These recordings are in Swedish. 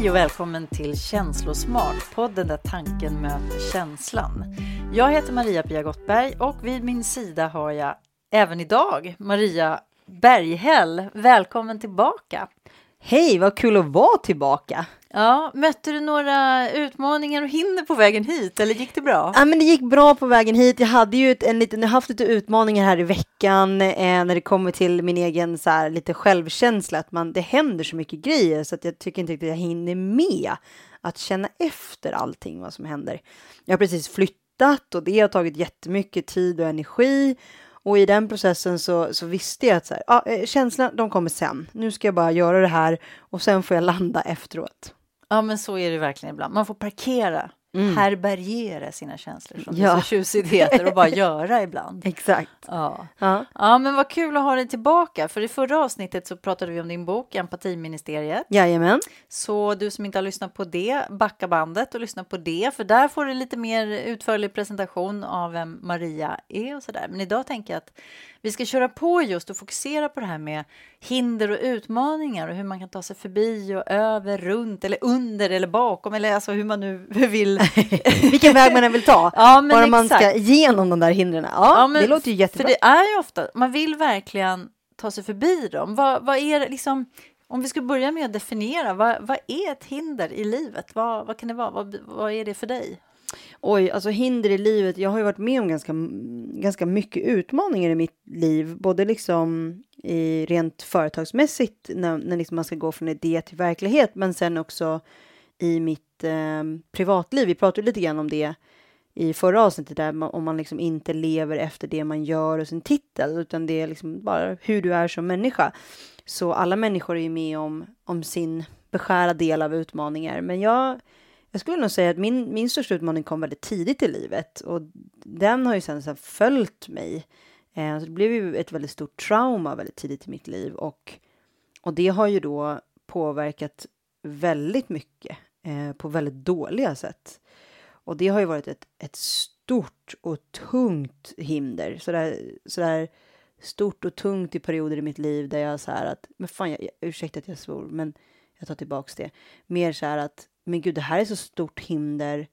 Hej och välkommen till Känslosmart, podden där tanken möter känslan. Jag heter Maria-Pia Gottberg och vid min sida har jag även idag Maria Berghäll. Välkommen tillbaka! Hej, vad kul att vara tillbaka! Ja, mötte du några utmaningar och hinder på vägen hit eller gick det bra? Ja, men det gick bra på vägen hit. Jag hade ju ett, en liten, jag haft lite utmaningar här i veckan eh, när det kommer till min egen så här, lite självkänsla. Att man, det händer så mycket grejer så att jag tycker inte riktigt jag hinner med att känna efter allting vad som händer. Jag har precis flyttat och det har tagit jättemycket tid och energi. Och i den processen så, så visste jag att så här, ja, eh, känslorna de kommer sen. Nu ska jag bara göra det här och sen får jag landa efteråt. Ja, men så är det verkligen ibland. Man får parkera, mm. härbärgera sina känslor som ja. det så tjusigt heter och bara göra ibland. Exakt. Ja. ja. ja, men vad kul att ha dig tillbaka. För i förra avsnittet så pratade vi om din bok Empatiministeriet. Jajamän. Så du som inte har lyssnat på det, backa bandet och lyssna på det. För där får du lite mer utförlig presentation av vem Maria är och sådär. Men idag tänker jag att vi ska köra på just och fokusera på det här med hinder och utmaningar och hur man kan ta sig förbi och över, runt eller under eller bakom eller alltså hur man nu vill. Vilken väg man än vill ta. Ja, Bara man ska igenom de där hindren. Ja, ja men, det låter ju jättebra. För det är ju ofta, man vill verkligen ta sig förbi dem. Vad, vad är liksom, om vi ska börja med att definiera, vad, vad är ett hinder i livet? Vad, vad kan det vara? Vad, vad är det för dig? Oj, alltså hinder i livet. Jag har ju varit med om ganska, ganska mycket utmaningar i mitt liv, både liksom i rent företagsmässigt när, när liksom man ska gå från idé till verklighet, men sen också i mitt eh, privatliv. Vi pratade lite grann om det i förra avsnittet där man, om man liksom inte lever efter det man gör och sin titel, utan det är liksom bara hur du är som människa. Så alla människor är ju med om, om sin beskära del av utmaningar, men jag jag skulle nog säga att min, min största utmaning kom väldigt tidigt i livet och den har ju sen, sen följt mig. Eh, så det blev ju ett väldigt stort trauma väldigt tidigt i mitt liv och, och det har ju då påverkat väldigt mycket eh, på väldigt dåliga sätt. Och det har ju varit ett, ett stort och tungt hinder. Sådär, sådär stort och tungt i perioder i mitt liv där jag så här att, men fan, jag, ursäkta att jag svor, men jag tar tillbaks det. Mer så här att men gud, det här är så stort hinder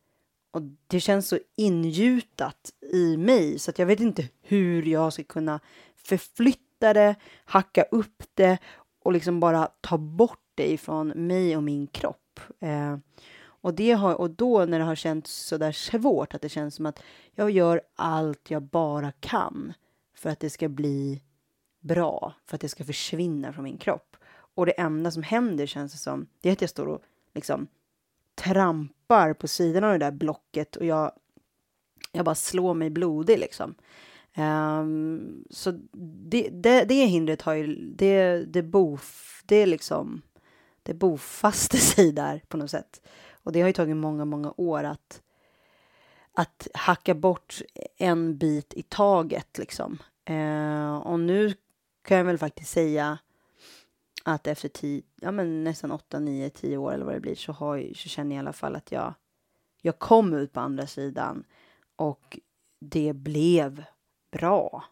och det känns så ingjutat i mig så att jag vet inte hur jag ska kunna förflytta det, hacka upp det och liksom bara ta bort det ifrån mig och min kropp. Eh, och, det har, och då när det har känts så där svårt, att det känns som att jag gör allt jag bara kan för att det ska bli bra, för att det ska försvinna från min kropp. Och det enda som händer känns det som, det är att jag står och liksom trampar på sidan av det där blocket och jag, jag bara slår mig blodig liksom. Um, så det, det, det hindret har ju, det, det, bof, det är liksom, det bofaste sig där på något sätt. Och det har ju tagit många, många år att, att hacka bort en bit i taget liksom. Eh, och nu kan jag väl faktiskt säga att efter tio, ja, men nästan åtta, nio, tio år eller vad det blir så, har, så känner jag i alla fall att jag, jag kom ut på andra sidan och det blev bra.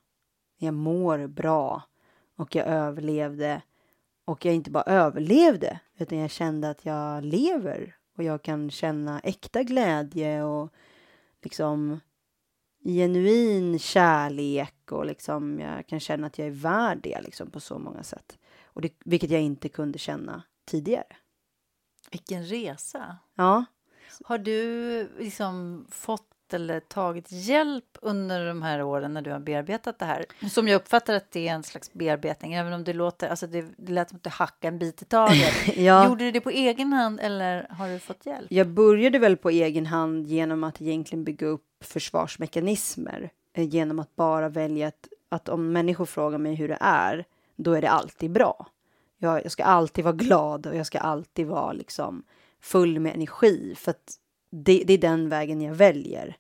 Jag mår bra och jag överlevde. Och jag inte bara överlevde, utan jag kände att jag lever och jag kan känna äkta glädje och liksom genuin kärlek och liksom jag kan känna att jag är värd det liksom på så många sätt. Och det, vilket jag inte kunde känna tidigare. Vilken resa! Ja. Har du liksom fått eller tagit hjälp under de här åren när du har bearbetat det här? Som jag uppfattar att det är en slags bearbetning, även om det låter, alltså det, det lät som att du hackade en bit i taget. ja. Gjorde du det på egen hand eller har du fått hjälp? Jag började väl på egen hand genom att egentligen bygga upp försvarsmekanismer. Eh, genom att bara välja att, att om människor frågar mig hur det är då är det alltid bra. Jag, jag ska alltid vara glad och jag ska alltid vara liksom full med energi för att det, det är den vägen jag väljer.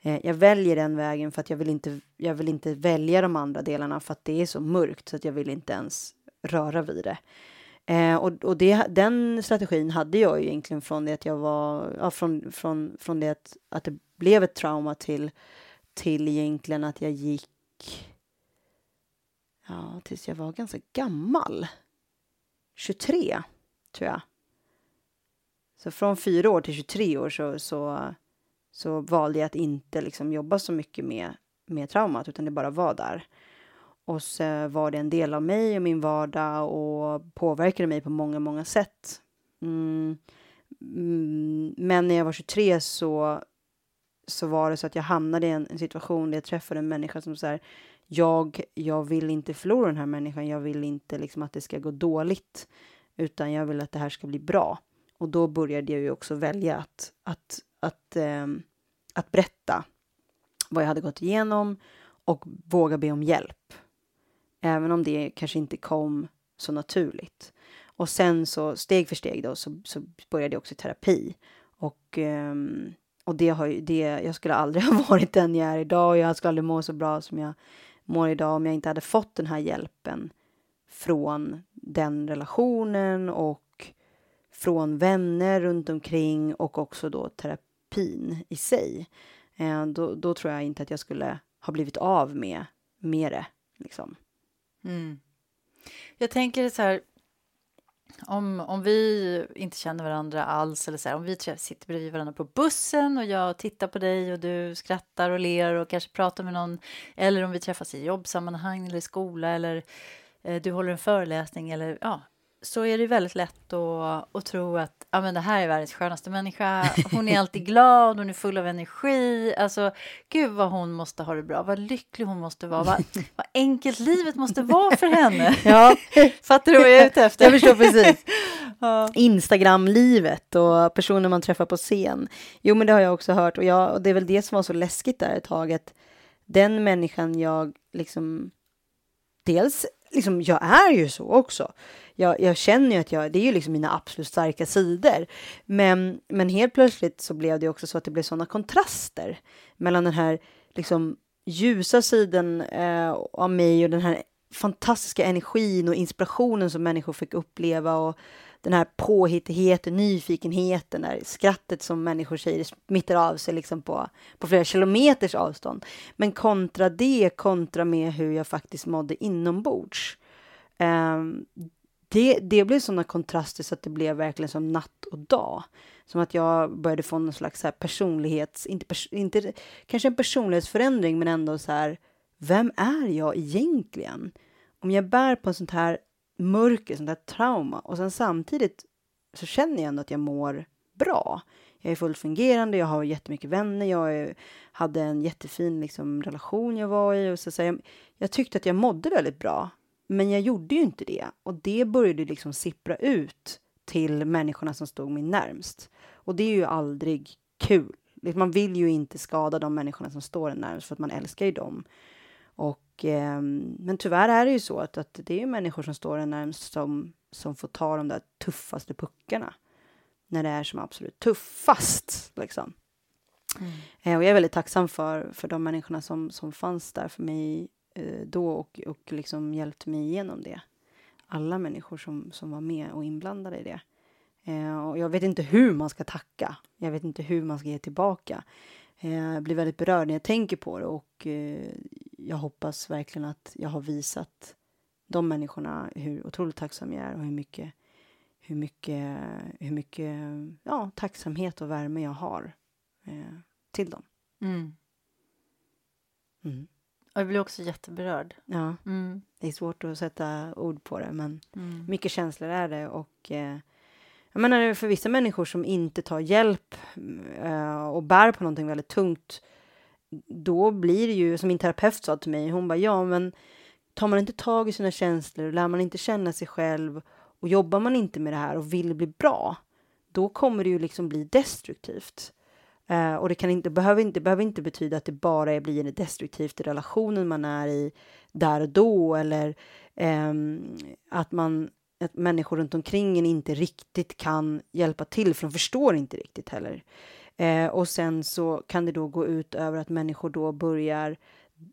Eh, jag väljer den vägen för att jag vill, inte, jag vill inte välja de andra delarna för att det är så mörkt så att jag vill inte ens röra vid det. Eh, och och det, den strategin hade jag ju egentligen från det att jag var, ja, från, från, från det att, att det blev ett trauma till, till egentligen att jag gick ja, tills jag var ganska gammal. 23, tror jag. Så från fyra år till 23 år så, så, så valde jag att inte liksom jobba så mycket med, med traumat, utan det bara var där. Och så var det en del av mig och min vardag och påverkade mig på många, många sätt. Mm. mm men när jag var 23 så, så var det så att jag hamnade i en, en situation där jag träffade en människa som så här, jag, jag vill inte förlora den här människan, jag vill inte liksom att det ska gå dåligt, utan jag vill att det här ska bli bra. Och då började jag ju också välja att, att, att, eh, att berätta vad jag hade gått igenom och våga be om hjälp. Även om det kanske inte kom så naturligt. Och sen så steg för steg då så, så började jag också i terapi. Och, ehm, och det har ju, det, jag skulle aldrig ha varit den jag är idag och jag skulle aldrig må så bra som jag mår idag om jag inte hade fått den här hjälpen från den relationen och från vänner runt omkring och också då terapin i sig. Eh, då, då tror jag inte att jag skulle ha blivit av med, med det. Liksom. Mm. Jag tänker så här, om, om vi inte känner varandra alls, eller så här, om vi sitter bredvid varandra på bussen och jag tittar på dig och du skrattar och ler och kanske pratar med någon, eller om vi träffas i jobbsammanhang eller i skola eller eh, du håller en föreläsning eller ja, så är det väldigt lätt att, att tro att ja, men det här är världens skönaste människa. Hon är alltid glad, hon är full av energi. Alltså, gud vad hon måste ha det bra, vad lycklig hon måste vara, vad, vad enkelt livet måste vara för henne. Ja. Fattar du vad jag är ute efter? Jag förstår precis. ja. Instagram-livet och personer man träffar på scen. Jo, men det har jag också hört och, jag, och det är väl det som var så läskigt där ett tag, att den människan jag liksom dels liksom, jag är ju så också. Jag, jag känner ju att jag, det är ju liksom mina absolut starka sidor. Men, men helt plötsligt så blev det också så att det blev sådana kontraster mellan den här liksom ljusa sidan eh, av mig och den här fantastiska energin och inspirationen som människor fick uppleva och den här påhittigheten, nyfikenheten, där skrattet som människor säger smittar av sig liksom på, på flera kilometers avstånd. Men kontra det, kontra med hur jag faktiskt mådde inombords. Um, det, det blev sådana kontraster så att det blev verkligen som natt och dag. Som att jag började få någon slags så personlighets, inte, pers, inte kanske en personlighetsförändring, men ändå så här, vem är jag egentligen? Om jag bär på en sånt här mörker, sånt här trauma. Och sen samtidigt så känner jag ändå att jag mår bra. Jag är fullt fungerande, jag har jättemycket vänner, jag är, hade en jättefin liksom, relation jag var i. Och så, så jag, jag tyckte att jag mådde väldigt bra, men jag gjorde ju inte det. Och det började liksom sippra ut till människorna som stod mig närmst. Och det är ju aldrig kul. Man vill ju inte skada de människorna som står en närmst för att man älskar ju dem. Och, eh, men tyvärr är det ju så att, att det är människor som står en närmst som, som får ta de där tuffaste puckarna. När det är som absolut tuffast. Liksom. Mm. Eh, och jag är väldigt tacksam för, för de människorna som, som fanns där för mig då och, och liksom hjälpte mig igenom det. Alla människor som, som var med och inblandade i det. Eh, och jag vet inte hur man ska tacka. Jag vet inte hur man ska ge tillbaka. Eh, jag blir väldigt berörd när jag tänker på det och eh, jag hoppas verkligen att jag har visat de människorna hur otroligt tacksam jag är och hur mycket, hur mycket, hur mycket ja, tacksamhet och värme jag har eh, till dem. Mm. Mm. Jag blir också jätteberörd. Ja, mm. det är svårt att sätta ord på det, men mm. mycket känslor är det och eh, jag menar för vissa människor som inte tar hjälp uh, och bär på någonting väldigt tungt, då blir det ju som min terapeut sa till mig, hon bara ja men tar man inte tag i sina känslor, lär man inte känna sig själv och jobbar man inte med det här och vill bli bra, då kommer det ju liksom bli destruktivt. Eh, och det kan inte, behöver inte, behöver inte betyda att det bara blir destruktivt i relationen man är i där och då eller eh, att man att människor runt omkring en inte riktigt kan hjälpa till, för de förstår inte riktigt heller. Eh, och sen så kan det då gå ut över att människor då börjar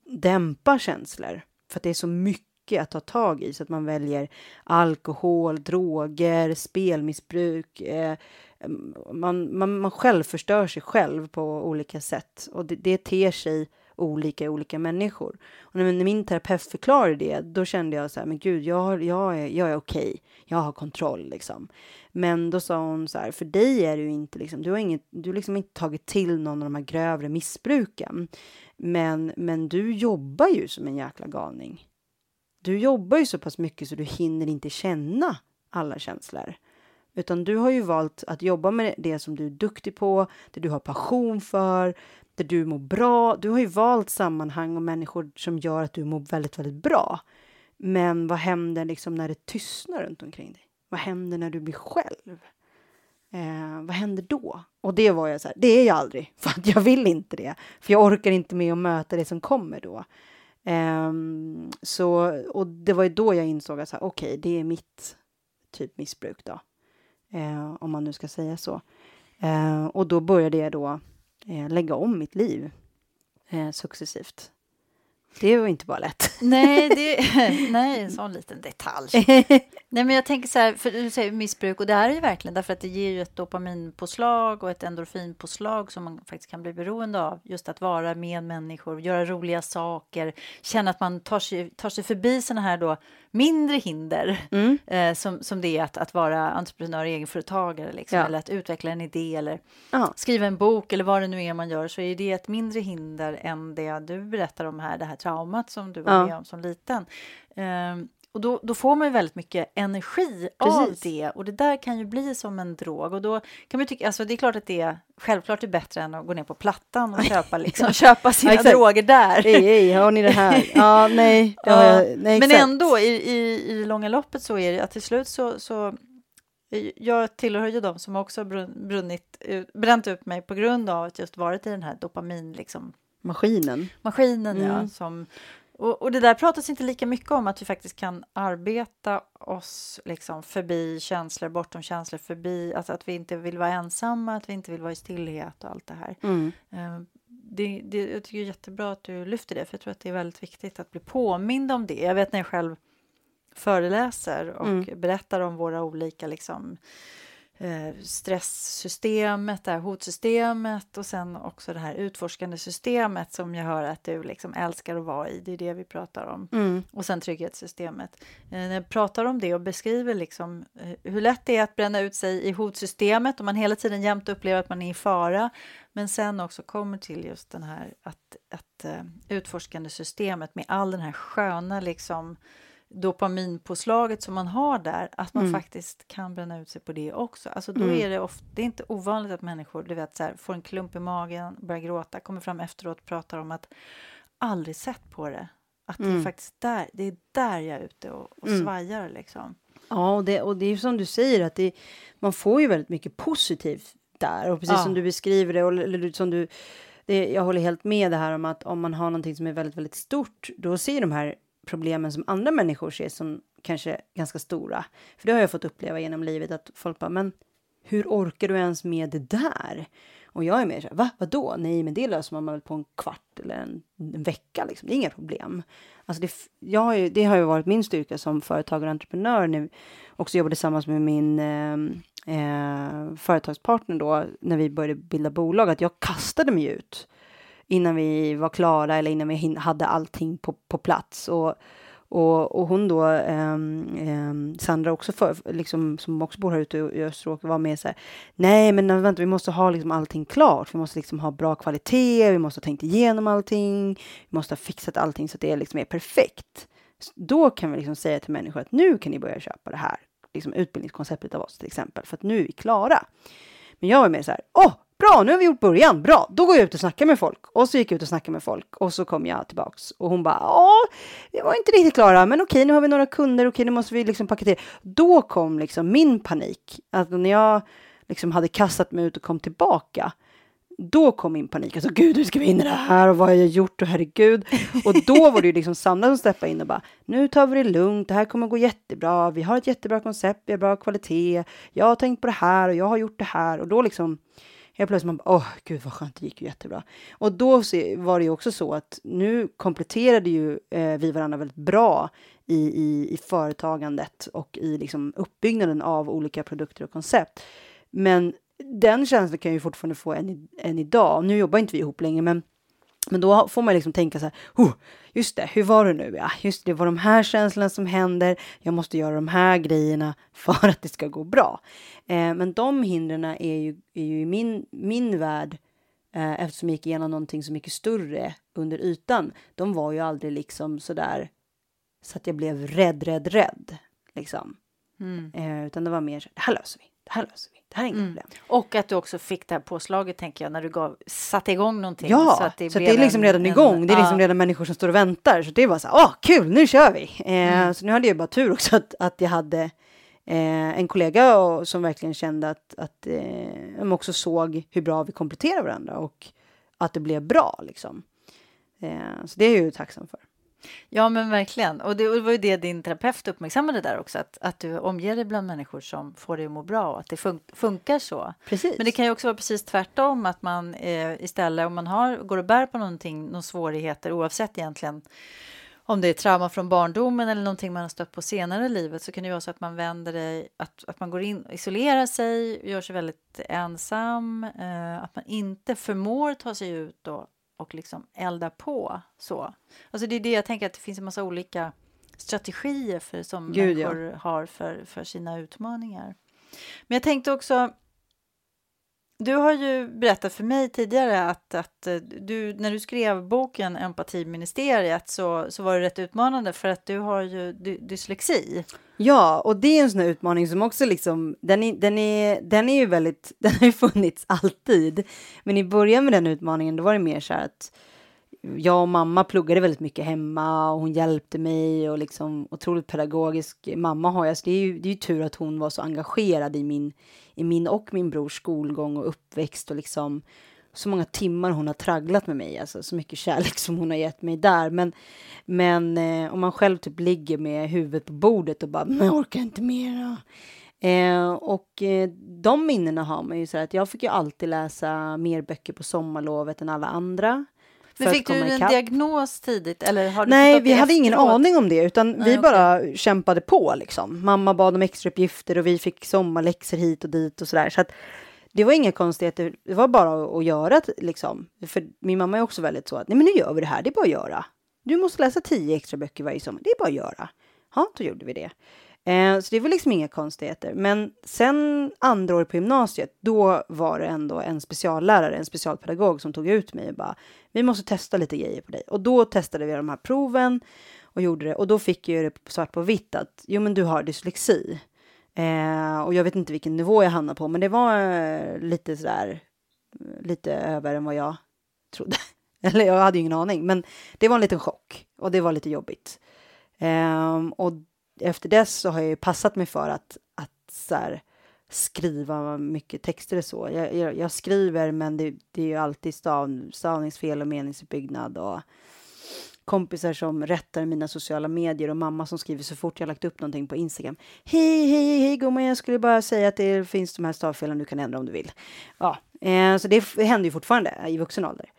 dämpa känslor, för att det är så mycket att ta tag i så att man väljer alkohol, droger, spelmissbruk. Eh, mm, man, man, man själv förstör sig själv på olika sätt och det, det ter sig olika i olika människor. Och när min terapeut förklarade det, då kände jag så här, men gud, jag, jag är, jag är okej, jag har kontroll liksom. Men då sa hon så här, för dig är du inte liksom, du har inget, du liksom inte tagit till någon av de här grövre missbruken. Men, men du jobbar ju som en jäkla galning. Du jobbar ju så pass mycket så du hinner inte känna alla känslor. Utan du har ju valt att jobba med det som du är duktig på, det du har passion för, det du mår bra. Du har ju valt sammanhang och människor som gör att du mår väldigt, väldigt bra. Men vad händer liksom när det tystnar runt omkring dig? Vad händer när du blir själv? Eh, vad händer då? Och det var jag så här, det är jag aldrig, för att jag vill inte det. För jag orkar inte med att möta det som kommer då. Um, så, och det var ju då jag insåg att okej, okay, det är mitt typ missbruk då. Uh, om man nu ska säga så. Uh, och då började jag då uh, lägga om mitt liv eh, successivt. Det var inte bara lätt. Nej, det, nej en sån liten detalj. nej, men jag tänker så här, för du säger missbruk och det är ju verkligen därför att det ger ju ett dopaminpåslag och ett endorfinpåslag som man faktiskt kan bli beroende av. Just att vara med människor, göra roliga saker, känna att man tar sig, tar sig förbi såna här då mindre hinder mm. eh, som, som det är att, att vara entreprenör, egenföretagare liksom, ja. eller att utveckla en idé eller Aha. skriva en bok eller vad det nu är man gör så är det ett mindre hinder än det du berättar om här, det här traumat som du var ja. med om som liten. Eh, och då, då, får man ju väldigt mycket energi Precis. av det och det där kan ju bli som en drog och då kan man tycka, alltså det är klart att det är självklart är bättre än att gå ner på Plattan och köpa, liksom, köpa sina ja, droger där. Hej, hej, har ni det här? Ja, nej. Jag, nej men ändå i, i, i det långa loppet så är det att till slut så, så jag tillhör ju de som också brunnit, bränt ut mig på grund av att just varit i den här dopamin liksom, Maskinen. Maskinen, mm. ja. Som, och, och, det där pratas inte lika mycket om, att vi faktiskt kan arbeta oss liksom förbi känslor, bortom känslor, förbi, alltså att vi inte vill vara ensamma, att vi inte vill vara i stillhet och allt det här. Mm. Uh, det, det, jag tycker det är jättebra att du lyfter det, för jag tror att det är väldigt viktigt att bli påmind om det. Jag vet när jag själv föreläser och mm. berättar om våra olika liksom, stresssystemet, det här hotsystemet och sen också det här utforskande systemet som jag hör att du liksom älskar att vara i. Det är det vi pratar om. Mm. Och sen trygghetssystemet. Eh, när jag pratar om det och beskriver liksom, eh, hur lätt det är att bränna ut sig i hotsystemet och man hela tiden jämt upplever att man är i fara men sen också kommer till just den här att, att utforskande systemet med all den här sköna liksom dopaminpåslaget som man har där, att man mm. faktiskt kan bränna ut sig på det också. Alltså då mm. är det ofta, det är inte ovanligt att människor du vet, så här, får en klump i magen, börjar gråta, kommer fram efteråt och pratar om att aldrig sett på det. Att mm. det är faktiskt där, det är där jag är ute och, och mm. svajar liksom. Ja, och det, och det är som du säger att det, man får ju väldigt mycket positivt där och precis ja. som du beskriver det och eller som du det, jag håller helt med det här om att om man har någonting som är väldigt, väldigt stort, då ser de här problemen som andra människor ser som kanske ganska stora. För det har jag fått uppleva genom livet att folk bara, men hur orkar du ens med det där? Och jag är mer så här, va, vadå? Nej, men det löser man väl på en kvart eller en, en vecka liksom. Det är inga problem. Alltså det, jag har ju, det har ju varit min styrka som företagare och entreprenör nu. Också jobbar tillsammans med min eh, eh, företagspartner då, när vi började bilda bolag, att jag kastade mig ut innan vi var klara eller innan vi hade allting på, på plats. Och, och, och hon då, um, um, Sandra också, för, liksom, som också bor här ute i Österåker, var med så här, nej men vänta, vi måste ha liksom allting klart. Vi måste liksom ha bra kvalitet, vi måste ha tänkt igenom allting, vi måste ha fixat allting så att det liksom är perfekt. Då kan vi liksom säga till människor att nu kan ni börja köpa det här liksom utbildningskonceptet av oss till exempel, för att nu är vi klara. Men jag var mer så här, åh, Bra, nu har vi gjort början. Bra, då går jag ut och snackar med folk. Och så gick jag ut och snackade med folk. Och så kom jag tillbaks. Och hon bara, ja, vi var inte riktigt klara, men okej, nu har vi några kunder, okej, nu måste vi liksom paketera. Då kom liksom min panik, att när jag liksom hade kastat mig ut och kom tillbaka, då kom min panik. Alltså gud, hur ska vi in i det här? Och vad har jag gjort? Och herregud. Och då var det ju liksom Sandra som steppade in och bara, nu tar vi det lugnt, det här kommer gå jättebra, vi har ett jättebra koncept, vi har bra kvalitet, jag har tänkt på det här och jag har gjort det här. Och då liksom Helt plötsligt man bara, åh gud vad skönt, det gick ju jättebra. Och då var det ju också så att nu kompletterade ju eh, vi varandra väldigt bra i, i, i företagandet och i liksom uppbyggnaden av olika produkter och koncept. Men den känslan kan jag ju fortfarande få än, än idag. Nu jobbar inte vi ihop längre, men men då får man liksom tänka så här, oh, just det, hur var det nu? Ja, just det, det var de här känslorna som händer. Jag måste göra de här grejerna för att det ska gå bra. Eh, men de hindren är ju, är ju i min, min värld, eh, eftersom jag gick igenom någonting så mycket större under ytan, de var ju aldrig liksom så där så att jag blev rädd, rädd, rädd. Liksom. Mm. Eh, utan det var mer så det här löser vi, det här löser vi, det här är inga Mm. problem. Och att du också fick det här påslaget, tänker jag, när du gav, satte igång någonting. Ja, så att det, så det är liksom en- redan en- igång. Det är liksom redan människor som står och väntar. Så det var så här, åh kul, nu kör vi! Eh, Mm. Så nu hade jag bara tur också att, att jag hade eh, en kollega och, som verkligen kände att, att eh, de också såg hur bra vi kompletterar varandra och att det blev bra liksom. Eh, så det är jag ju tacksam för. Ja, men verkligen. Och det, var ju det din terapeut uppmärksammade där också, att, att du omger dig bland människor som får dig att må bra och att det fun funkar så. Precis. Men det kan ju också vara precis tvärtom, att man eh, istället om man har, går och bär på någonting, några svårigheter, oavsett egentligen om det är trauma från barndomen eller någonting man har stött på senare i livet så kan det vara så att man vänder dig, att, att man går in och isolerar sig, gör sig väldigt ensam, eh, att man inte förmår ta sig ut och, och liksom elda på så. Alltså det är det jag tänker att det finns en massa olika strategier för som Gud, ja. människor har för, för sina utmaningar. Men jag tänkte också du har ju berättat för mig tidigare att, att eh, du, när du skrev boken Empatiministeriet så, så var det rätt utmanande för att du har ju dy, dyslexi. Ja, och det är en sån här utmaning som också liksom, den är, den är, den är ju väldigt, den har ju funnits alltid. Men i början med den utmaningen, då var det mer så här att jag och mamma pluggade väldigt mycket hemma och hon hjälpte mig och liksom otroligt pedagogisk mamma har jag. Så det är ju, det är ju tur att hon var så engagerad i min, i min och min brors skolgång och uppväxt och liksom så många timmar hon har tragglat med mig, alltså så mycket kärlek som hon har gett mig där. Men, men eh, om man själv typ ligger med huvudet på bordet och bara, men jag orkar inte mer. Eh, och eh, de minnena har man ju så att jag fick ju alltid läsa mer böcker på sommarlovet än alla andra. Men fick du en diagnos tidigt? Eller har du Nej, vi hade ingen aning om det, utan Nej, vi bara kämpade på liksom. Mamma bad om extra uppgifter och vi fick sommarläxor hit och dit och sådär. Så att det var inga konstigheter, det var bara att, göra liksom. För min mamma är också väldigt så att, nej men nu gör vi det här, det är bara att göra. Du måste läsa tio extra böcker varje sommar, det är bara att göra. Ja, då gjorde vi det. Eh, så det var liksom inga konstigheter. Men sen andra året på gymnasiet, då var det ändå en speciallärare, en specialpedagog som tog ut mig och bara, vi måste testa lite grejer på dig. Och då testade vi de här proven och gjorde det. Och då fick jag det svart på vitt att, jo men du har dyslexi. Eh, och jag vet inte vilken nivå jag hamnade på, men det var eh, lite sådär, eh, lite över än vad jag trodde. Eller jag hade ju ingen aning, men det var en liten chock och det var lite jobbigt. Ehm, och efter dess så har jag ju passat mig för att, att så här, skriva mycket texter och så. Jag, jag, jag skriver, men det, det är ju alltid stav, stavningsfel och meningsuppbyggnad och kompisar som rättar mina sociala medier och mamma som skriver så fort jag lagt upp någonting på Instagram. Hej, hej, hej gumman, jag skulle bara säga att det finns de här stavfelen du kan ändra om du vill. Ja, eh, så det händer ju fortfarande i vuxen ålder.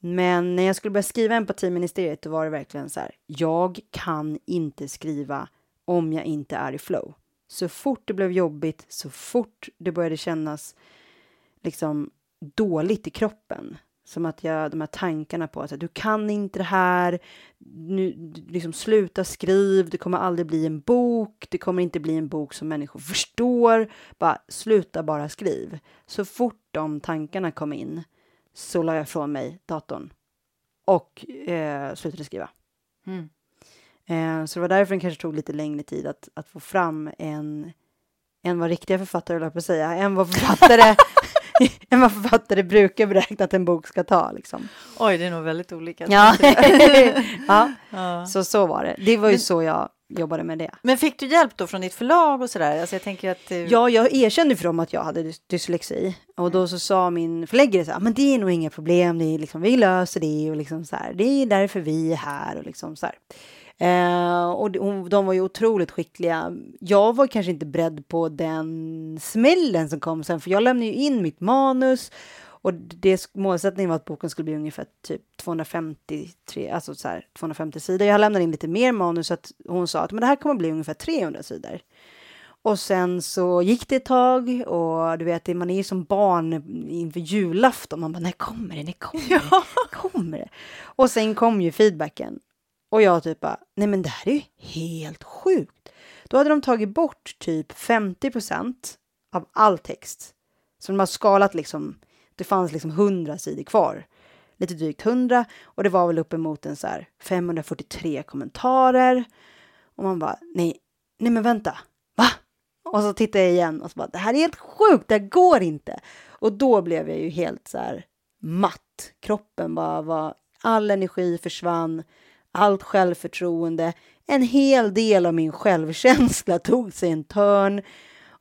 Men när jag skulle börja skriva empatiministeriet, då var det verkligen så här. Jag kan inte skriva om jag inte är i flow. Så fort det blev jobbigt, så fort det började kännas liksom dåligt i kroppen. Som att jag, de här tankarna på att du kan inte det här, nu, liksom sluta skriv, det kommer aldrig bli en bok, det kommer inte bli en bok som människor förstår, bara sluta bara skriv. Så fort de tankarna kom in så la jag från mig datorn och eh, slutade skriva. Mm. Eh, så det var därför det kanske tog lite längre tid att, att få fram en, en vad riktiga författare, höll jag på att säga, en vad författare, en vad författare brukar beräkna att en bok ska ta. Liksom. Oj, det är nog väldigt olika. Ja. ja, Ja. så så var det. Det var ju Men- så jag jobbade med det. Men fick du hjälp då från ditt förlag och sådär? Alltså jag tänker att du... Ja, jag erkände för dem att jag hade dys- dyslexi. Och då så sa min förläggare så här, men det är nog inga problem, det är liksom, vi löser det och liksom så här, det är därför vi är här och liksom så här. Eh, och de, var ju otroligt skickliga. Jag var kanske inte beredd på den smällen som kom sen, för jag lämnade ju in mitt manus och det, målsättningen var att boken skulle bli ungefär typ 253, alltså så här, 250 sidor. Jag lämnade in lite mer manus så att hon sa att men det här kommer bli ungefär 300 sidor. Och sen så gick det ett tag och du vet, man är ju som barn inför julafton. Man bara, när kommer det? När kommer det? Ja. kommer det? Och sen kom ju feedbacken. Och jag typ bara, nej men det här är ju helt sjukt. Då hade de tagit bort typ 50 av all text. Så de har skalat liksom, det fanns liksom 100 sidor kvar. Lite drygt 100 och det var väl uppemot en så här 543 kommentarer. Och man bara, nej, nej men vänta, va? Och så tittar jag igen och så bara, det här är helt sjukt, det här går inte. Och då blev jag ju helt så här matt. Kroppen bara var, all energi försvann, allt självförtroende, en hel del av min självkänsla tog sig en törn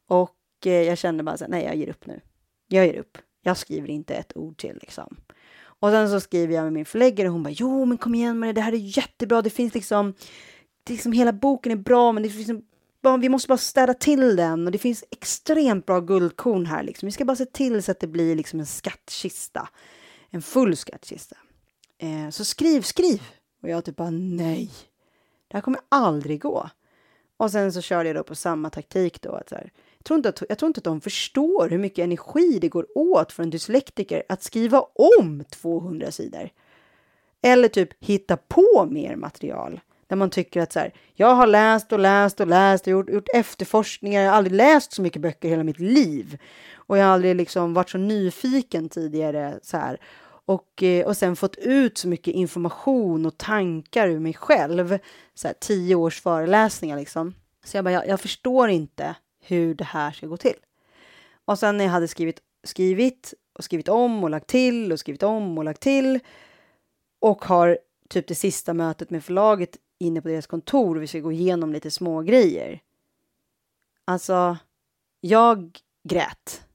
och eh, jag kände bara så här, nej, jag ger upp nu. Jag ger upp. Jag skriver inte ett ord till liksom. Och sen så skriver jag med min förläggare och hon bara, jo, men kom igen med det, det här är jättebra. Det finns liksom, det liksom hela boken är bra, men det finns liksom, vi måste bara städa till den och det finns extremt bra guldkorn här liksom. Vi ska bara se till så att det blir liksom en skattkista, en full skattkista. Eh, så skriv, skriv. Och jag typ bara, nej, det här kommer aldrig gå. Och sen så körde jag då på samma taktik då. Att så här, jag, tror inte att, jag tror inte att de förstår hur mycket energi det går åt för en dyslektiker att skriva om 200 sidor. Eller typ hitta på mer material. Där man tycker att så här, jag har läst och läst och läst och gjort, gjort efterforskningar. Jag har aldrig läst så mycket böcker i hela mitt liv. Och jag har aldrig liksom varit så nyfiken tidigare så här. Och, eh, och sen fått ut så mycket information och tankar ur mig själv. Så här, tio års föreläsningar liksom. Så jag bara, jag, jag förstår inte hur det här ska gå till. Och sen när jag hade skrivit, skrivit och skrivit om och lagt till och skrivit om och lagt till och har typ det sista mötet med förlaget inne på deras kontor och vi ska gå igenom lite små grejer. Alltså, jag grät.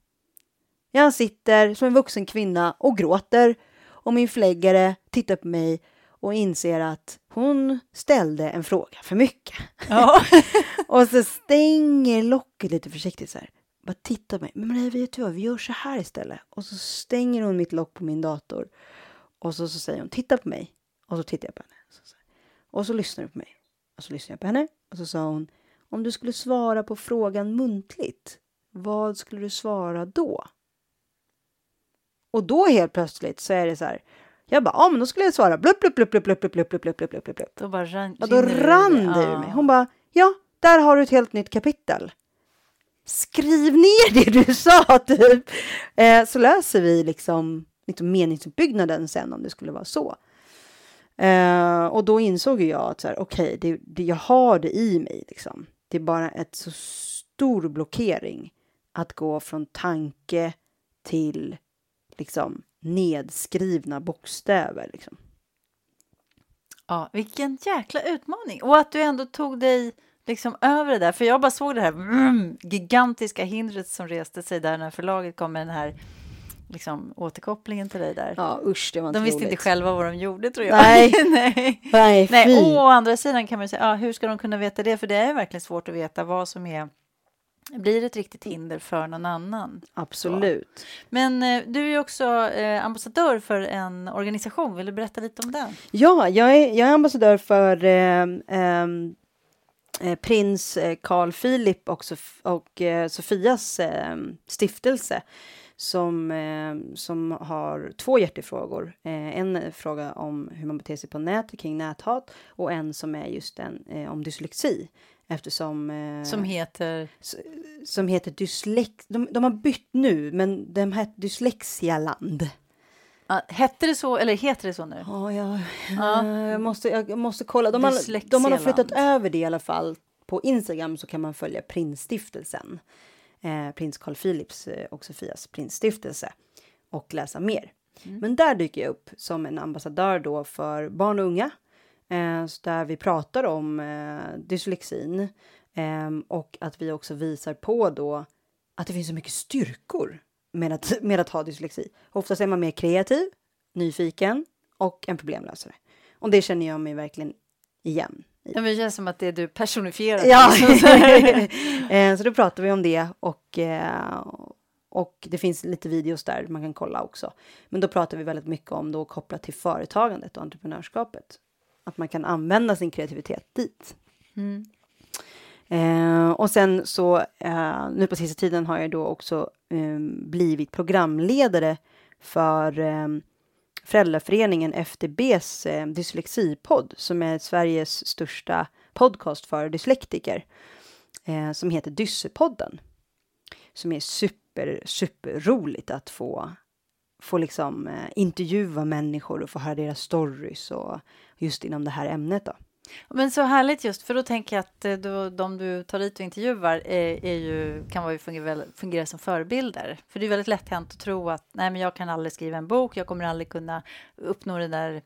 Jag sitter som en vuxen kvinna och gråter och min förläggare tittar på mig och inser att hon ställde en fråga för mycket. Ja. och så stänger locket lite försiktigt så här. Bara titta på mig. Men Maria, vet du vad? Vi gör så här istället. Och så stänger hon mitt lock på min dator. Och så, så säger hon titta på mig. Och så tittar jag på henne. Så, så. Och så lyssnar du på mig. Och så lyssnar jag på henne. Och så sa hon om du skulle svara på frågan muntligt. Vad skulle du svara då? Och då helt plötsligt så är det så här. Jag bara, ja men då skulle jag svara blupp, blupp, blupp, blupp, blupp, blupp, blupp, blupp, blupp, blupp, blupp. Då bara rann, Och då rann det ur Ja. mig. Hon bara, ja, där har du ett helt nytt kapitel. Skriv ner det du sa typ. Eh, så läser vi liksom, liksom meningsuppbyggnaden sen om det skulle vara så. Eh, och då insåg jag att så här, okej, det, det, jag har det i mig liksom. Det är bara ett så stor blockering att gå från tanke till liksom nedskrivna bokstäver liksom. Ja, vilken jäkla utmaning! Och att du ändå tog dig liksom över det där. För jag bara såg det här mm, gigantiska hindret som reste sig där när förlaget kom med den här liksom, återkopplingen till dig där. Ja usch, det var inte de visste roligt. inte själva vad de gjorde tror jag. Nej. Nej. Nej, Nej, å andra sidan kan man säga, ja, hur ska de kunna veta det? För det är verkligen svårt att veta vad som är blir ett riktigt hinder för någon annan. Absolut. Men eh, du är också eh, ambassadör för en organisation. Vill du berätta lite om den? Ja, jag är, jag är ambassadör för eh, ehm, eh, prins eh, Carl Philip och, Sof och eh, Sofias eh, stiftelse som, eh, som har två hjärtefrågor. Eh, en fråga om hur man beter sig på nätet kring näthat och en som är just en eh, om dyslexi eftersom eh, Som heter... som heter dyslex. De, de har bytt nu, men de hette Dyslexialand. Ah, hette det så, eller heter det så nu? Ja, jag, Ja. eh, jag, måste, jag måste kolla. De har, de har flyttat över det i alla fall. På Instagram så kan man följa Prinsstiftelsen. Eh, prins Carl Philips eh, och Sofias Prinsstiftelse. Och läsa mer. Men där dyker jag upp som en ambassadör då för barn och unga. Eh, där vi pratar om eh, dyslexin. ehm, och att vi också visar på då att det finns så mycket styrkor med att, med att ha dyslexi. Oftast är man mer kreativ, nyfiken och en problemlösare. Och det känner jag mig verkligen igen. i. Ja, men det känns som att det är du personifierar. Ja. Eh, så då pratar vi om det och, och det finns lite videos där man kan kolla också. Men då pratar vi väldigt mycket om då kopplat till företagandet och entreprenörskapet. Att man kan använda sin kreativitet dit. Mm. Eh, och sen så eh, nu på sista tiden har jag då också eh, blivit programledare för eh, Föräldraföreningen FDBs eh, dyslexipodd som är Sveriges största podcast för dyslektiker eh, som heter Dyssepodden. Som är super, super roligt att få få liksom eh, intervjua människor och få höra deras stories och just inom det här ämnet då. Men så härligt just, för då tänker jag att eh, då, de du tar dit och intervjuar är, är ju, kan vara, ju fungera, fungera som förebilder. För det är väldigt lätt hänt att tro att nej, men jag kan aldrig skriva en bok, jag kommer aldrig kunna uppnå den där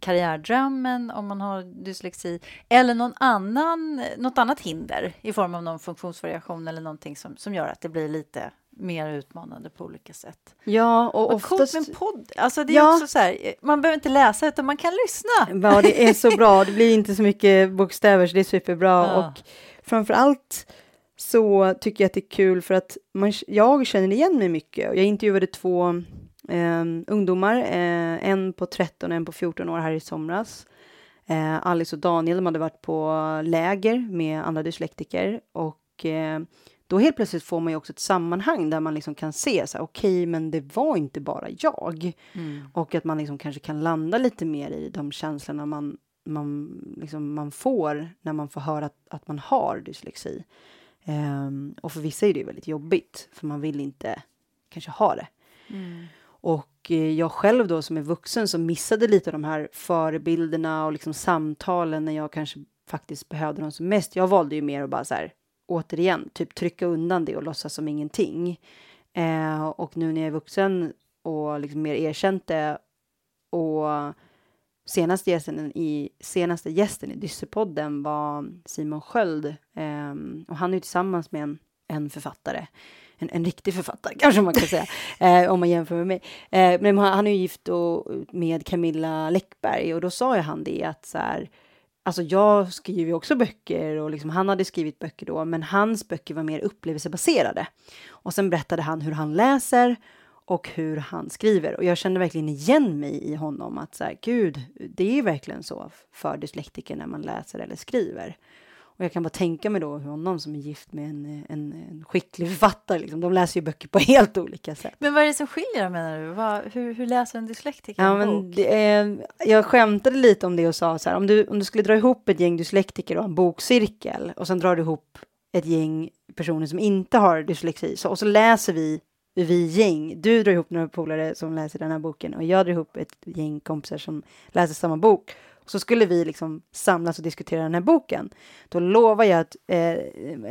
karriärdrömmen om man har dyslexi eller någon annan, något annat hinder i form av någon funktionsvariation eller någonting som, som gör att det blir lite mer utmanande på olika sätt. Ja, och Vad oftast... coolt med en podd. Alltså det är Ja. också så här, man behöver inte läsa utan man kan lyssna. Ja, det är så bra. Det blir inte så mycket bokstäver, så det är superbra. Ja. Och framför allt så tycker jag att det är kul för att man, jag känner igen mig mycket. Jag intervjuade två eh, ungdomar, eh, en på 13 och en på 14 år här i somras. Eh, Alice och Daniel, de hade varit på läger med andra dyslektiker och eh, då helt plötsligt får man ju också ett sammanhang där man liksom kan se så här, okej, men det var inte bara jag. Och att man liksom kanske kan landa lite mer i de känslorna man, man, liksom man får när man får höra att, att man har dyslexi. Ehm, och för vissa är det väldigt jobbigt, för man vill inte kanske ha det. Och eh, jag själv då som är vuxen som missade lite av de här förebilderna och liksom samtalen när jag kanske faktiskt behövde dem som mest. Jag valde ju mer att bara så här, återigen, typ trycka undan det och låtsas som ingenting. Eh, och nu när jag är vuxen och liksom mer erkänt det och senaste gästen i, senaste gästen i Dyssepodden var Simon Sköld eh, och han är ju tillsammans med en, en författare. En, en riktig författare kanske man kan säga, eh, om man jämför med mig. Eh, men han, han är ju gift och, med Camilla Läckberg och då sa ju han det att så här, Alltså jag skriver ju också böcker och liksom, han hade skrivit böcker då, men hans böcker var mer upplevelsebaserade. Och sen berättade han hur han läser och hur han skriver. Och jag kände verkligen igen mig i honom att så här, gud, det är verkligen så för dyslektiker när man läser eller skriver. Och jag kan bara tänka mig då honom som är gift med en, en, en skicklig författare, liksom, de läser ju böcker på helt olika sätt. Men vad är det som skiljer dem, menar du? Vad, hur, hur läser en dyslektiker Ja, en bok? det är, jag skämtade lite om det och sa så här, om du, om du skulle dra ihop ett gäng dyslektiker och en bokcirkel och sen drar du ihop ett gäng personer som inte har dyslexi så, och så läser vi vi gäng. Du drar ihop några polare som läser den här boken och jag drar ihop ett gäng kompisar som läser samma bok. Så skulle vi liksom samlas och diskutera den här boken. Då lovar jag att, eh,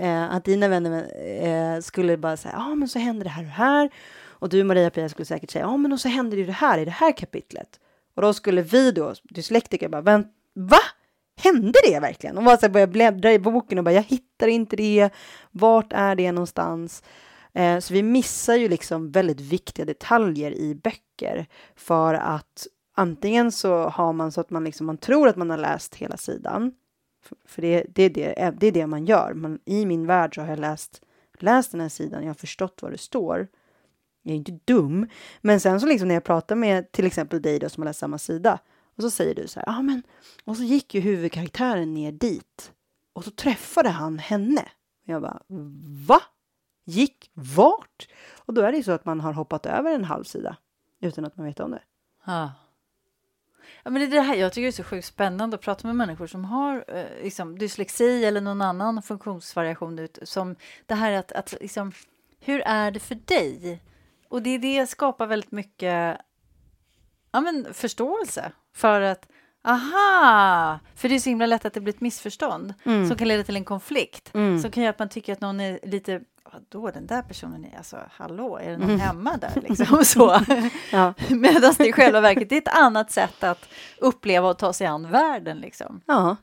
eh att dina vänner eh, skulle bara säga, ja ah, men så händer det här och här. Och du Maria Pia skulle säkert säga, ja ah, men och så händer det ju det här i det här kapitlet. Och då skulle vi då, dyslektiker, bara, va? Hände det verkligen? Och bara så här börja bläddra i boken och bara, jag hittar inte det. Vart är det någonstans? Eh, så vi missar ju liksom väldigt viktiga detaljer i böcker för att antingen så har man så att man liksom man tror att man har läst hela sidan. För, för det, det, är det, eh, det är det man gör. Man, I min värld så har jag läst, läst den här sidan, jag har förstått vad det står. Jag är inte dum, men sen så liksom när jag pratar med till exempel dig då som har läst samma sida och så säger du så här, ja men och så gick ju huvudkaraktären ner dit och så träffade han henne. Och jag bara, va? Gick vart? Och då är det ju så att man har hoppat över en halv sida utan att man vet om det. Ja. Ja, men det är det här jag tycker det är så sjukt spännande att prata med människor som har eh, liksom, dyslexi eller någon annan funktionsvariation. Ut, som det här att, att liksom, hur är det för dig? Och det, det skapar väldigt mycket ja, men, förståelse för att Aha! För det är så himla lätt att det blir ett missförstånd som kan leda till en konflikt. Som kan göra att man tycker att någon är lite Vadå, den där personen är alltså, hallå, är det någon hemma där liksom? Så. Ja. Medan det i själva verket är ett annat sätt att uppleva och ta sig an världen liksom. Ja.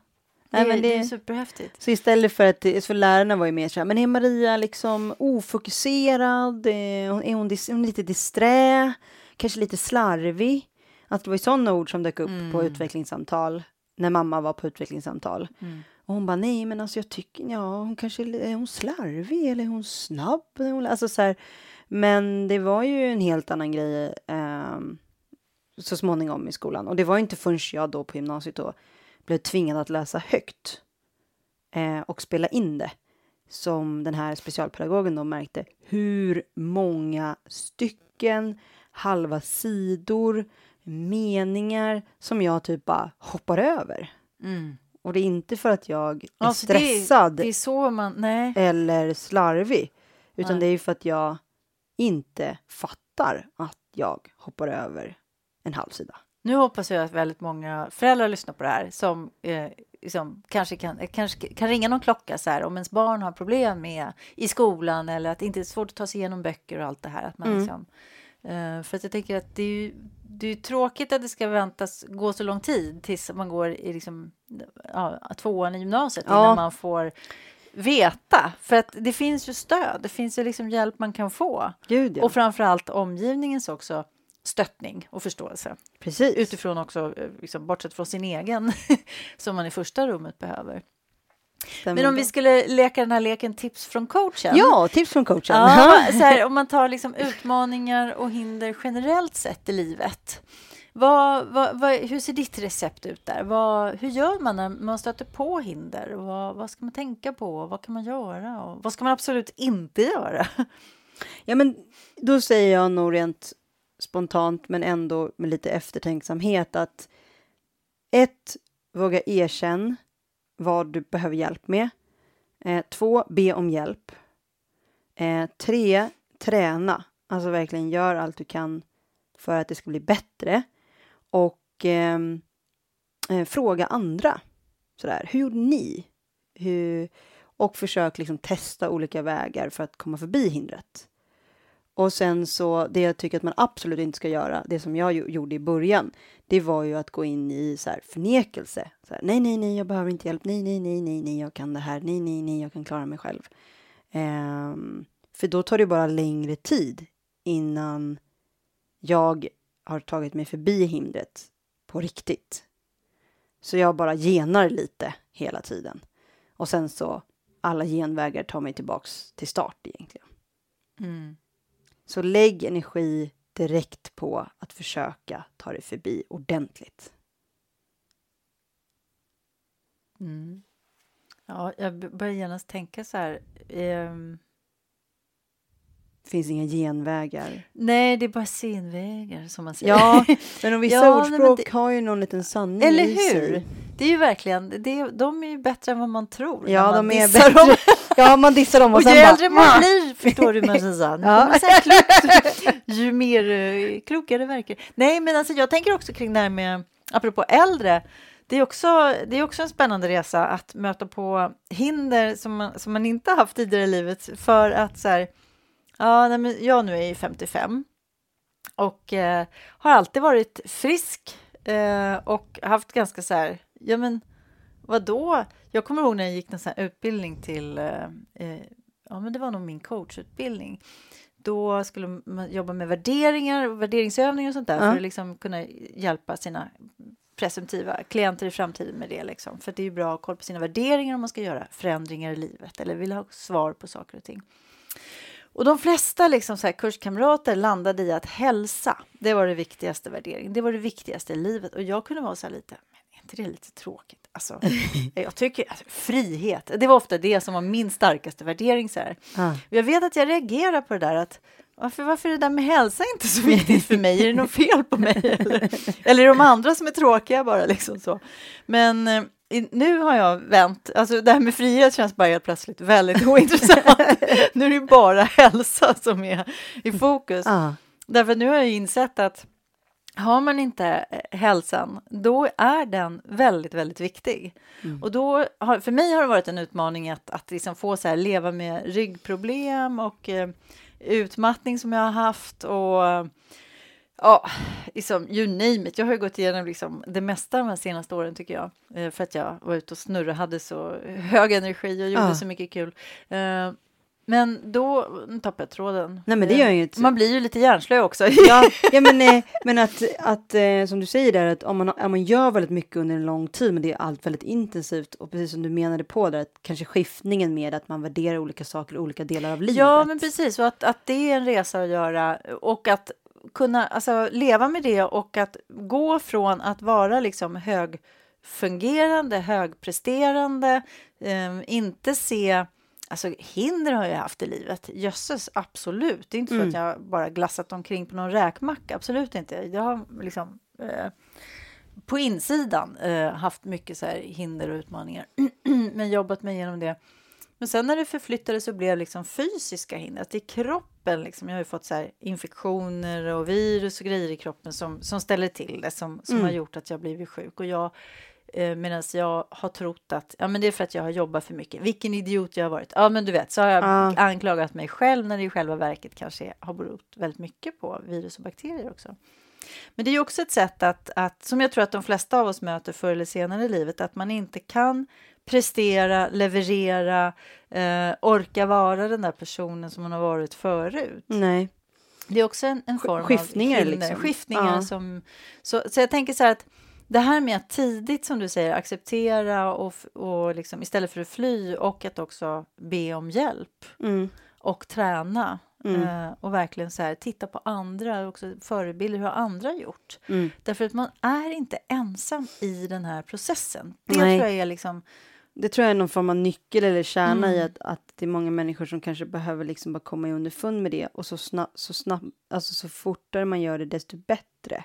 Det, Nej, men det är det, superhäftigt. så istället för att, för lärarna var ju mer så här, men är Maria liksom ofokuserad? Eh, Är hon, dis, är hon lite disträ? Kanske lite slarvig? Att det var ju sådana ord som dök upp på utvecklingssamtal när mamma var på utvecklingssamtal. Och hon bara, nej men alltså jag tycker, ja hon kanske är hon slarvig eller är hon snabb? Alltså så här, men det var ju en helt annan grej ehm, så småningom i skolan. Och det var inte förrän jag då på gymnasiet då blev tvingad att läsa högt eh, och spela in det som den här specialpedagogen då märkte hur många stycken, halva sidor, meningar som jag typ bara hoppar över. Mm. Och det är inte för att jag är Alltså, stressad Det är så man... Eller slarvig, utan Nej. det är ju för att jag inte fattar att jag hoppar över en halv sida. Nu hoppas jag att väldigt många föräldrar lyssnar på det här som eh, liksom, kanske, kan, kanske kan ringa någon klocka så här om ens barn har problem med i skolan eller att det inte är svårt att ta sig igenom böcker och allt det här. Att man Mm. liksom, eh, för att jag tänker att det är ju det är tråkigt att det ska väntas gå så lång tid tills man går i liksom, ja, tvåan i gymnasiet Ja. innan man får veta. För att det finns ju stöd, det finns ju liksom hjälp man kan få. Gud ja, Och framförallt omgivningens också stöttning och förståelse precis. utifrån också, eh, liksom, bortsett från sin egen, som man i första rummet behöver. Men om bra. vi skulle leka den här leken tips från coachen. Ja, tips från coachen. Ja, så här, om man tar liksom utmaningar och hinder generellt sett i livet. Vad, vad, vad, hur ser ditt recept ut där? Hur gör man när man stöter på hinder? Vad, vad ska man tänka på? Vad kan man göra? Och vad ska man absolut inte göra? Ja, men då säger jag nog rent spontant, men ändå med lite eftertänksamhet att ett, våga erkänna vad du behöver hjälp med. Eh, två, be om hjälp. Eh, tre, träna. Alltså verkligen gör allt du kan för att det ska bli bättre. Och ehm, eh, fråga andra. Sådär, hur gjorde ni? Hur, och försök liksom testa olika vägar för att komma förbi hindret. Och sen så, det jag tycker att man absolut inte ska göra, det som jag gjorde i början, det var ju att gå in i så här förnekelse. Så här, nej, nej, nej, jag behöver inte hjälp. Nej, nej, nej, nej, nej, jag kan det här. Nej, nej, nej, jag kan klara mig själv. Um, för då tar det bara längre tid innan jag har tagit mig förbi hindret på riktigt. Så jag bara genar lite hela tiden. Och sen så alla genvägar tar mig tillbaks till start egentligen. Mm. Så lägg energi direkt på att försöka ta dig förbi ordentligt. Mm. Ja, jag börjar genast tänka så här. ehm, det finns inga genvägar. nej, det är bara senvägar som man säger. Ja, men och vissa Ja, ordspråk det- har ju någon liten sanning Eller hur? Det är ju verkligen, det är, de är ju bättre än vad man tror. Ja, man de är bättre. Dem. Ja, man dissar dem och, Och sen ju bara... äldre man blir, förstår du Maria, Ja. ja. ju mer uh, klokare verkar Nej, men alltså jag tänker också kring det här med, apropå äldre, det är, också, det är också en spännande resa att möta på hinder som man, som man inte haft tidigare i livet för att så här, ja, nej, men jag nu är ju 55 och eh, har alltid varit frisk eh, och haft ganska så här, ja men vadå? Jag kommer ihåg när jag gick en sån utbildning till, eh, eh, ja men det var nog min coachutbildning. Då skulle man jobba med värderingar och värderingsövningar och sånt där Ja. för att liksom kunna hjälpa sina presumtiva klienter i framtiden med det. Liksom. För det är ju bra att ha koll på sina värderingar om man ska göra förändringar i livet eller vill ha svar på saker och ting. Och de flesta liksom så här kurskamrater landade i att hälsa, det var det viktigaste värderingen, det var det viktigaste i livet. Och jag kunde vara så här lite, men är inte det lite tråkigt? Alltså, jag tycker alltså, frihet, det var ofta det som var min starkaste värdering. Så här. Och Jag vet att jag reagerar på det där att varför, varför är det där med hälsa inte så viktigt för mig? Är det något fel på mig? Eller, eller är det de andra som är tråkiga bara? Liksom så. Men eh, nu har jag vänt. Alltså, det här med frihet känns bara helt plötsligt väldigt ointressant. nu är det bara hälsa som är i fokus. Ja. Därför att nu har jag insett att har man inte eh, hälsan, då är den väldigt, väldigt viktig. Mm. Och då har, för mig har det varit en utmaning att, att liksom få så här, leva med ryggproblem och eh, utmattning som jag har haft och ja, liksom, you name it. Jag har ju gått igenom liksom det mesta de här senaste åren tycker jag. Eh, för att jag var ute och snurrade, hade så hög energi och gjorde Ja. så mycket kul. Eh, men då tappade jag tråden. Nej, men det Eh, gör inget. Man blir ju lite hjärnslö också. Ja, ja men, eh, men att, att eh, som du säger där, att om man, om man gör väldigt mycket under en lång tid, men det är allt väldigt intensivt och precis som du menade på där, att kanske skiftningen med att man värderar olika saker i olika delar av livet. Ja, men precis. Och att, att det är en resa att göra och att kunna alltså, leva med det och att gå från att vara liksom högfungerande, högpresterande, eh, inte se Alltså hinder har jag haft i livet. Jösses, absolut. Det är inte så Mm. att jag bara glassat omkring på någon räkmacka. Absolut inte. Jag har liksom eh, på insidan eh, haft mycket så här hinder och utmaningar. Men jobbat mig igenom det. Men sen när det förflyttades så blev liksom fysiska hinder. Att i kroppen, liksom, jag har ju fått så här infektioner och virus och grejer i kroppen som, som ställer till det. Som, som Mm. har gjort att jag blivit sjuk. Och jag Eh, Medan jag har trott att ja, men det är för att jag har jobbat för mycket. Vilken idiot jag har varit. Ja, men du vet, så har jag Ja. anklagat mig själv när det i själva verket kanske har berott väldigt mycket på virus och bakterier också. Men det är också ett sätt att, att, som jag tror att de flesta av oss möter förr eller senare i livet, att man inte kan prestera, leverera, eh, orka vara den där personen som man har varit förut. Nej. Det är också en, en form skiftningar av liksom. skiftningar Ja. som... Så, så jag tänker så här att det här med att tidigt, som du säger, acceptera och, och liksom, istället för att fly och att också be om hjälp Mm. och träna Mm. eh, och verkligen så här, titta på andra, också förebilder, hur har andra gjort? Mm. Därför att man är inte ensam i den här processen. Det Nej. tror jag är liksom... Det tror jag är någon form av nyckel eller kärna i Mm. att, att det är många människor som kanske behöver liksom bara komma i underfund med det och så snabbt, så snabbt, alltså så fortare man gör det desto bättre,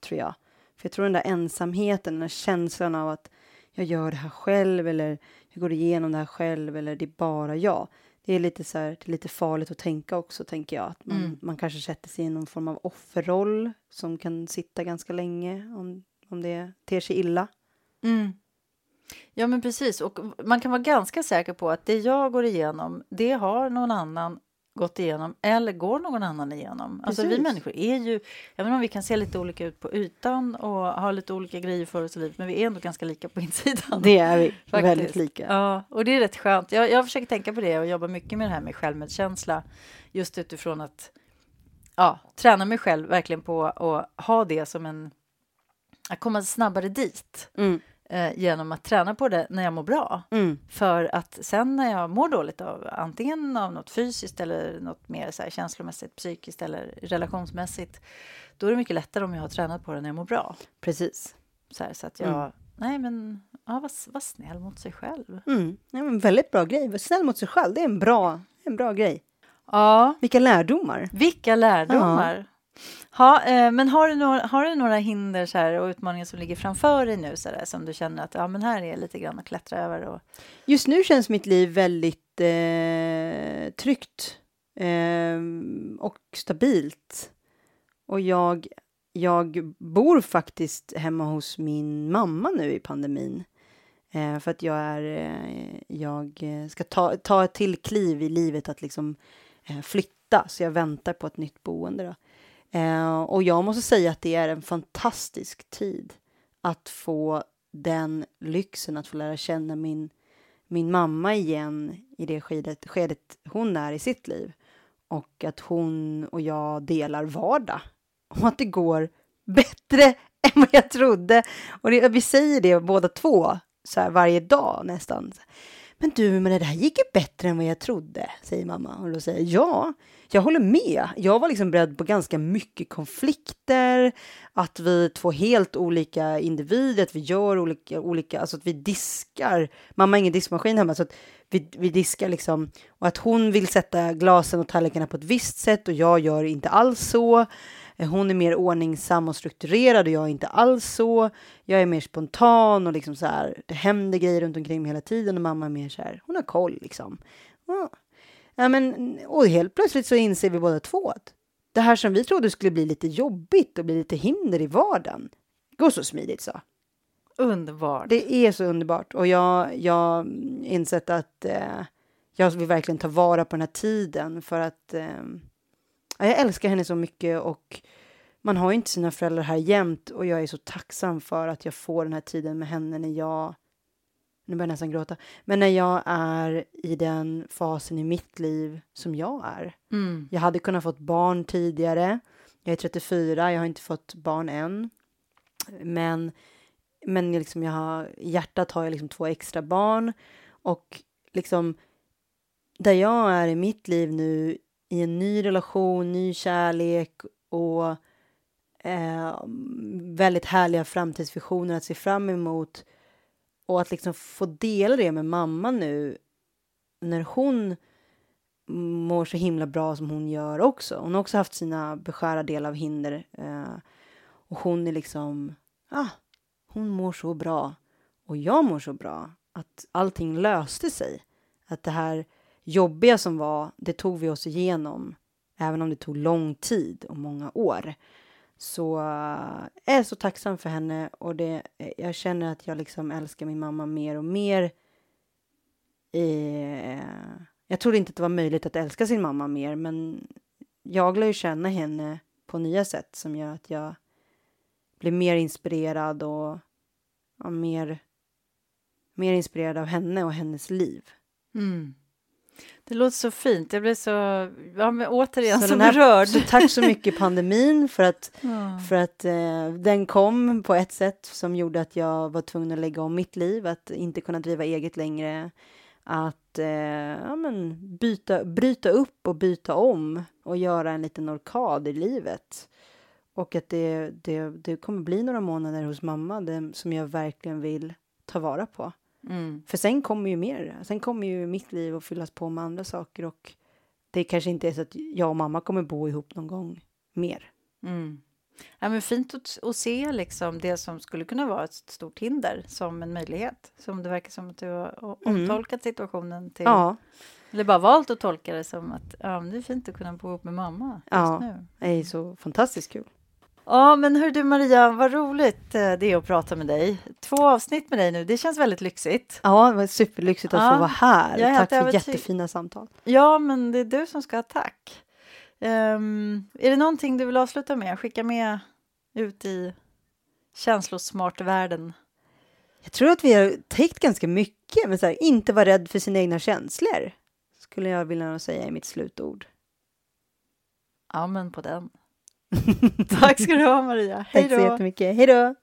tror jag. För jag tror den där ensamheten, den där känslan av att jag gör det här själv eller jag går igenom det här själv eller det är bara jag. Det är lite så här, det är lite farligt att tänka också, tänker jag. Att man, Mm. man kanske sätter sig i någon form av offerroll som kan sitta ganska länge om, om det ter sig illa. Mm. Ja, men precis. Och man kan vara ganska säker på att det jag går igenom, det har någon annan gått igenom eller går någon annan igenom. Alltså vi människor är ju, även om vi kan se lite olika ut på ytan och ha lite olika grejer för oss i livet, men vi är ändå ganska lika på insidan. Det är vi, Faktiskt. väldigt lika. Ja, och det är rätt skönt. Jag, jag försöker tänka på det och jobba mycket med det här med självmedkänsla. Just utifrån att ja, träna mig själv verkligen på att ha det som en... Att komma snabbare dit Mm, eh, genom att träna på det när jag mår bra. mm, För att sen när jag mår dåligt av antingen av något fysiskt eller något mer så här känslomässigt, psykiskt eller relationsmässigt, då är det mycket lättare om jag har tränat på det när jag mår bra. precis. Så, här, så att jag, Mm. nej men, ja, var, var snäll mot sig själv. Mm. Ja, men väldigt bra grej. Var snäll mot sig själv. Det är en bra, en bra grej. Ja, Vilka lärdomar. vilka lärdomar. Ja, eh, men har du, några, har du några hinder så här, och utmaningar som ligger framför dig nu så där, som du känner att ja, men här är lite grann att klättra över? Och, Just nu känns mitt liv väldigt eh, tryggt eh, och stabilt. Och jag, jag bor faktiskt hemma hos min mamma nu i pandemin. Eh, för att jag, är, eh, jag ska ta, ta ett till kliv i livet att liksom eh, flytta. Så jag väntar på ett nytt boende. Då. Eh, och jag måste säga att det är en fantastisk tid att få den lyxen att få lära känna min, min mamma igen i det skedet, skedet hon är i sitt liv. Och att hon och jag delar vardag. Och att det går bättre än vad jag trodde. Och det, vi säger det båda två så här varje dag nästan. Men du, men det här gick ju bättre än vad jag trodde, säger mamma. Och då säger jag, ja, jag håller med. Jag var liksom beredd på ganska mycket konflikter, att vi är två helt olika individer, att vi gör olika, olika alltså att vi diskar. Mamma har ingen diskmaskin hemma, så att vi, vi diskar liksom. Och att hon vill sätta glasen och tallrikarna på ett visst sätt och jag gör inte alls så. Eh, Hon är mer ordningsam och strukturerad och jag är inte alls så. Jag är mer spontan och liksom så här, det händer grejer runt omkring mig hela tiden och mamma är mer så här, hon har koll liksom. Ja. Ja, men, och helt plötsligt så inser vi båda två att det här som vi trodde skulle bli lite jobbigt och bli lite hinder i vardagen går så smidigt så. underbart. Det är så underbart och jag jag insett att eh, jag vill verkligen ta vara på den här tiden för att eh, jag älskar henne så mycket och man har ju inte sina föräldrar här jämt och jag är så tacksam för att jag får den här tiden med henne när jag nu börjar jag nästan gråta, men när jag är i den fasen i mitt liv som jag är. Mm. Jag hade kunnat fått barn tidigare. Jag är 34, jag har inte fått barn än. Men, men liksom jag har, i hjärtat har jag liksom två extra barn. Och liksom där jag är i mitt liv nu i en ny relation, ny kärlek och eh, väldigt härliga framtidsvisioner att se fram emot och att liksom få dela det med mamma nu när hon mår så himla bra som hon gör också. Hon har också haft sina beskärda del av hinder. Eh, och hon är liksom, ah, hon mår så bra. Och jag mår så bra. Att allting löste sig. Att det här jobbiga som var, det tog vi oss igenom. Även om det tog lång tid och många år. Så eh, jag är så tacksam för henne och det, eh, jag känner att jag liksom älskar min mamma mer och mer. Eh, jag trodde inte att det var möjligt att älska sin mamma mer, men jag lär ju känna henne på nya sätt som gör att jag blir mer inspirerad och ja, mer, mer inspirerad av henne och hennes liv. Mm. Det låter så fint. Jag blir så, ja, men återigen så, så berörd. Så tack så mycket pandemin för att, mm. för att eh, den kom på ett sätt som gjorde att jag var tvungen att lägga om mitt liv, att inte kunna driva eget längre, att eh, ja, men byta, bryta upp och byta om och göra en liten orkad i livet. Och att det, det, det kommer bli några månader hos mamma det, som jag verkligen vill ta vara på. Mm. För sen kommer ju mer. Sen kommer ju mitt liv att fyllas på med andra saker och det kanske inte är så att jag och mamma kommer bo ihop någon gång mer. Mm. Ja, men fint att, att, se liksom det som skulle kunna vara ett stort hinder som en möjlighet. Som det verkar som att du har mm. omtolkat situationen till. Ja. Eller bara valt att tolka det som att ja, det är fint att kunna bo ihop med mamma just ja, nu. det är så fantastiskt kul. Ja, men hör du Maria, vad roligt eh, det är att prata med dig. Två avsnitt med dig nu, det känns väldigt lyxigt. Ja, det var superlyxigt att ja, få vara här. Tack för jättefina samtal. Ja, men det är du som ska ha tack. Um, är det någonting du vill avsluta med? Skicka med ut i känslosmart-världen. Jag tror att vi har täckt ganska mycket, men så här, inte vara rädd för sina egna känslor. Skulle jag vilja säga i mitt slutord. Ja, men på den. Tack ska du ha Maria. Hej då. Tack så jättemycket. Hej då.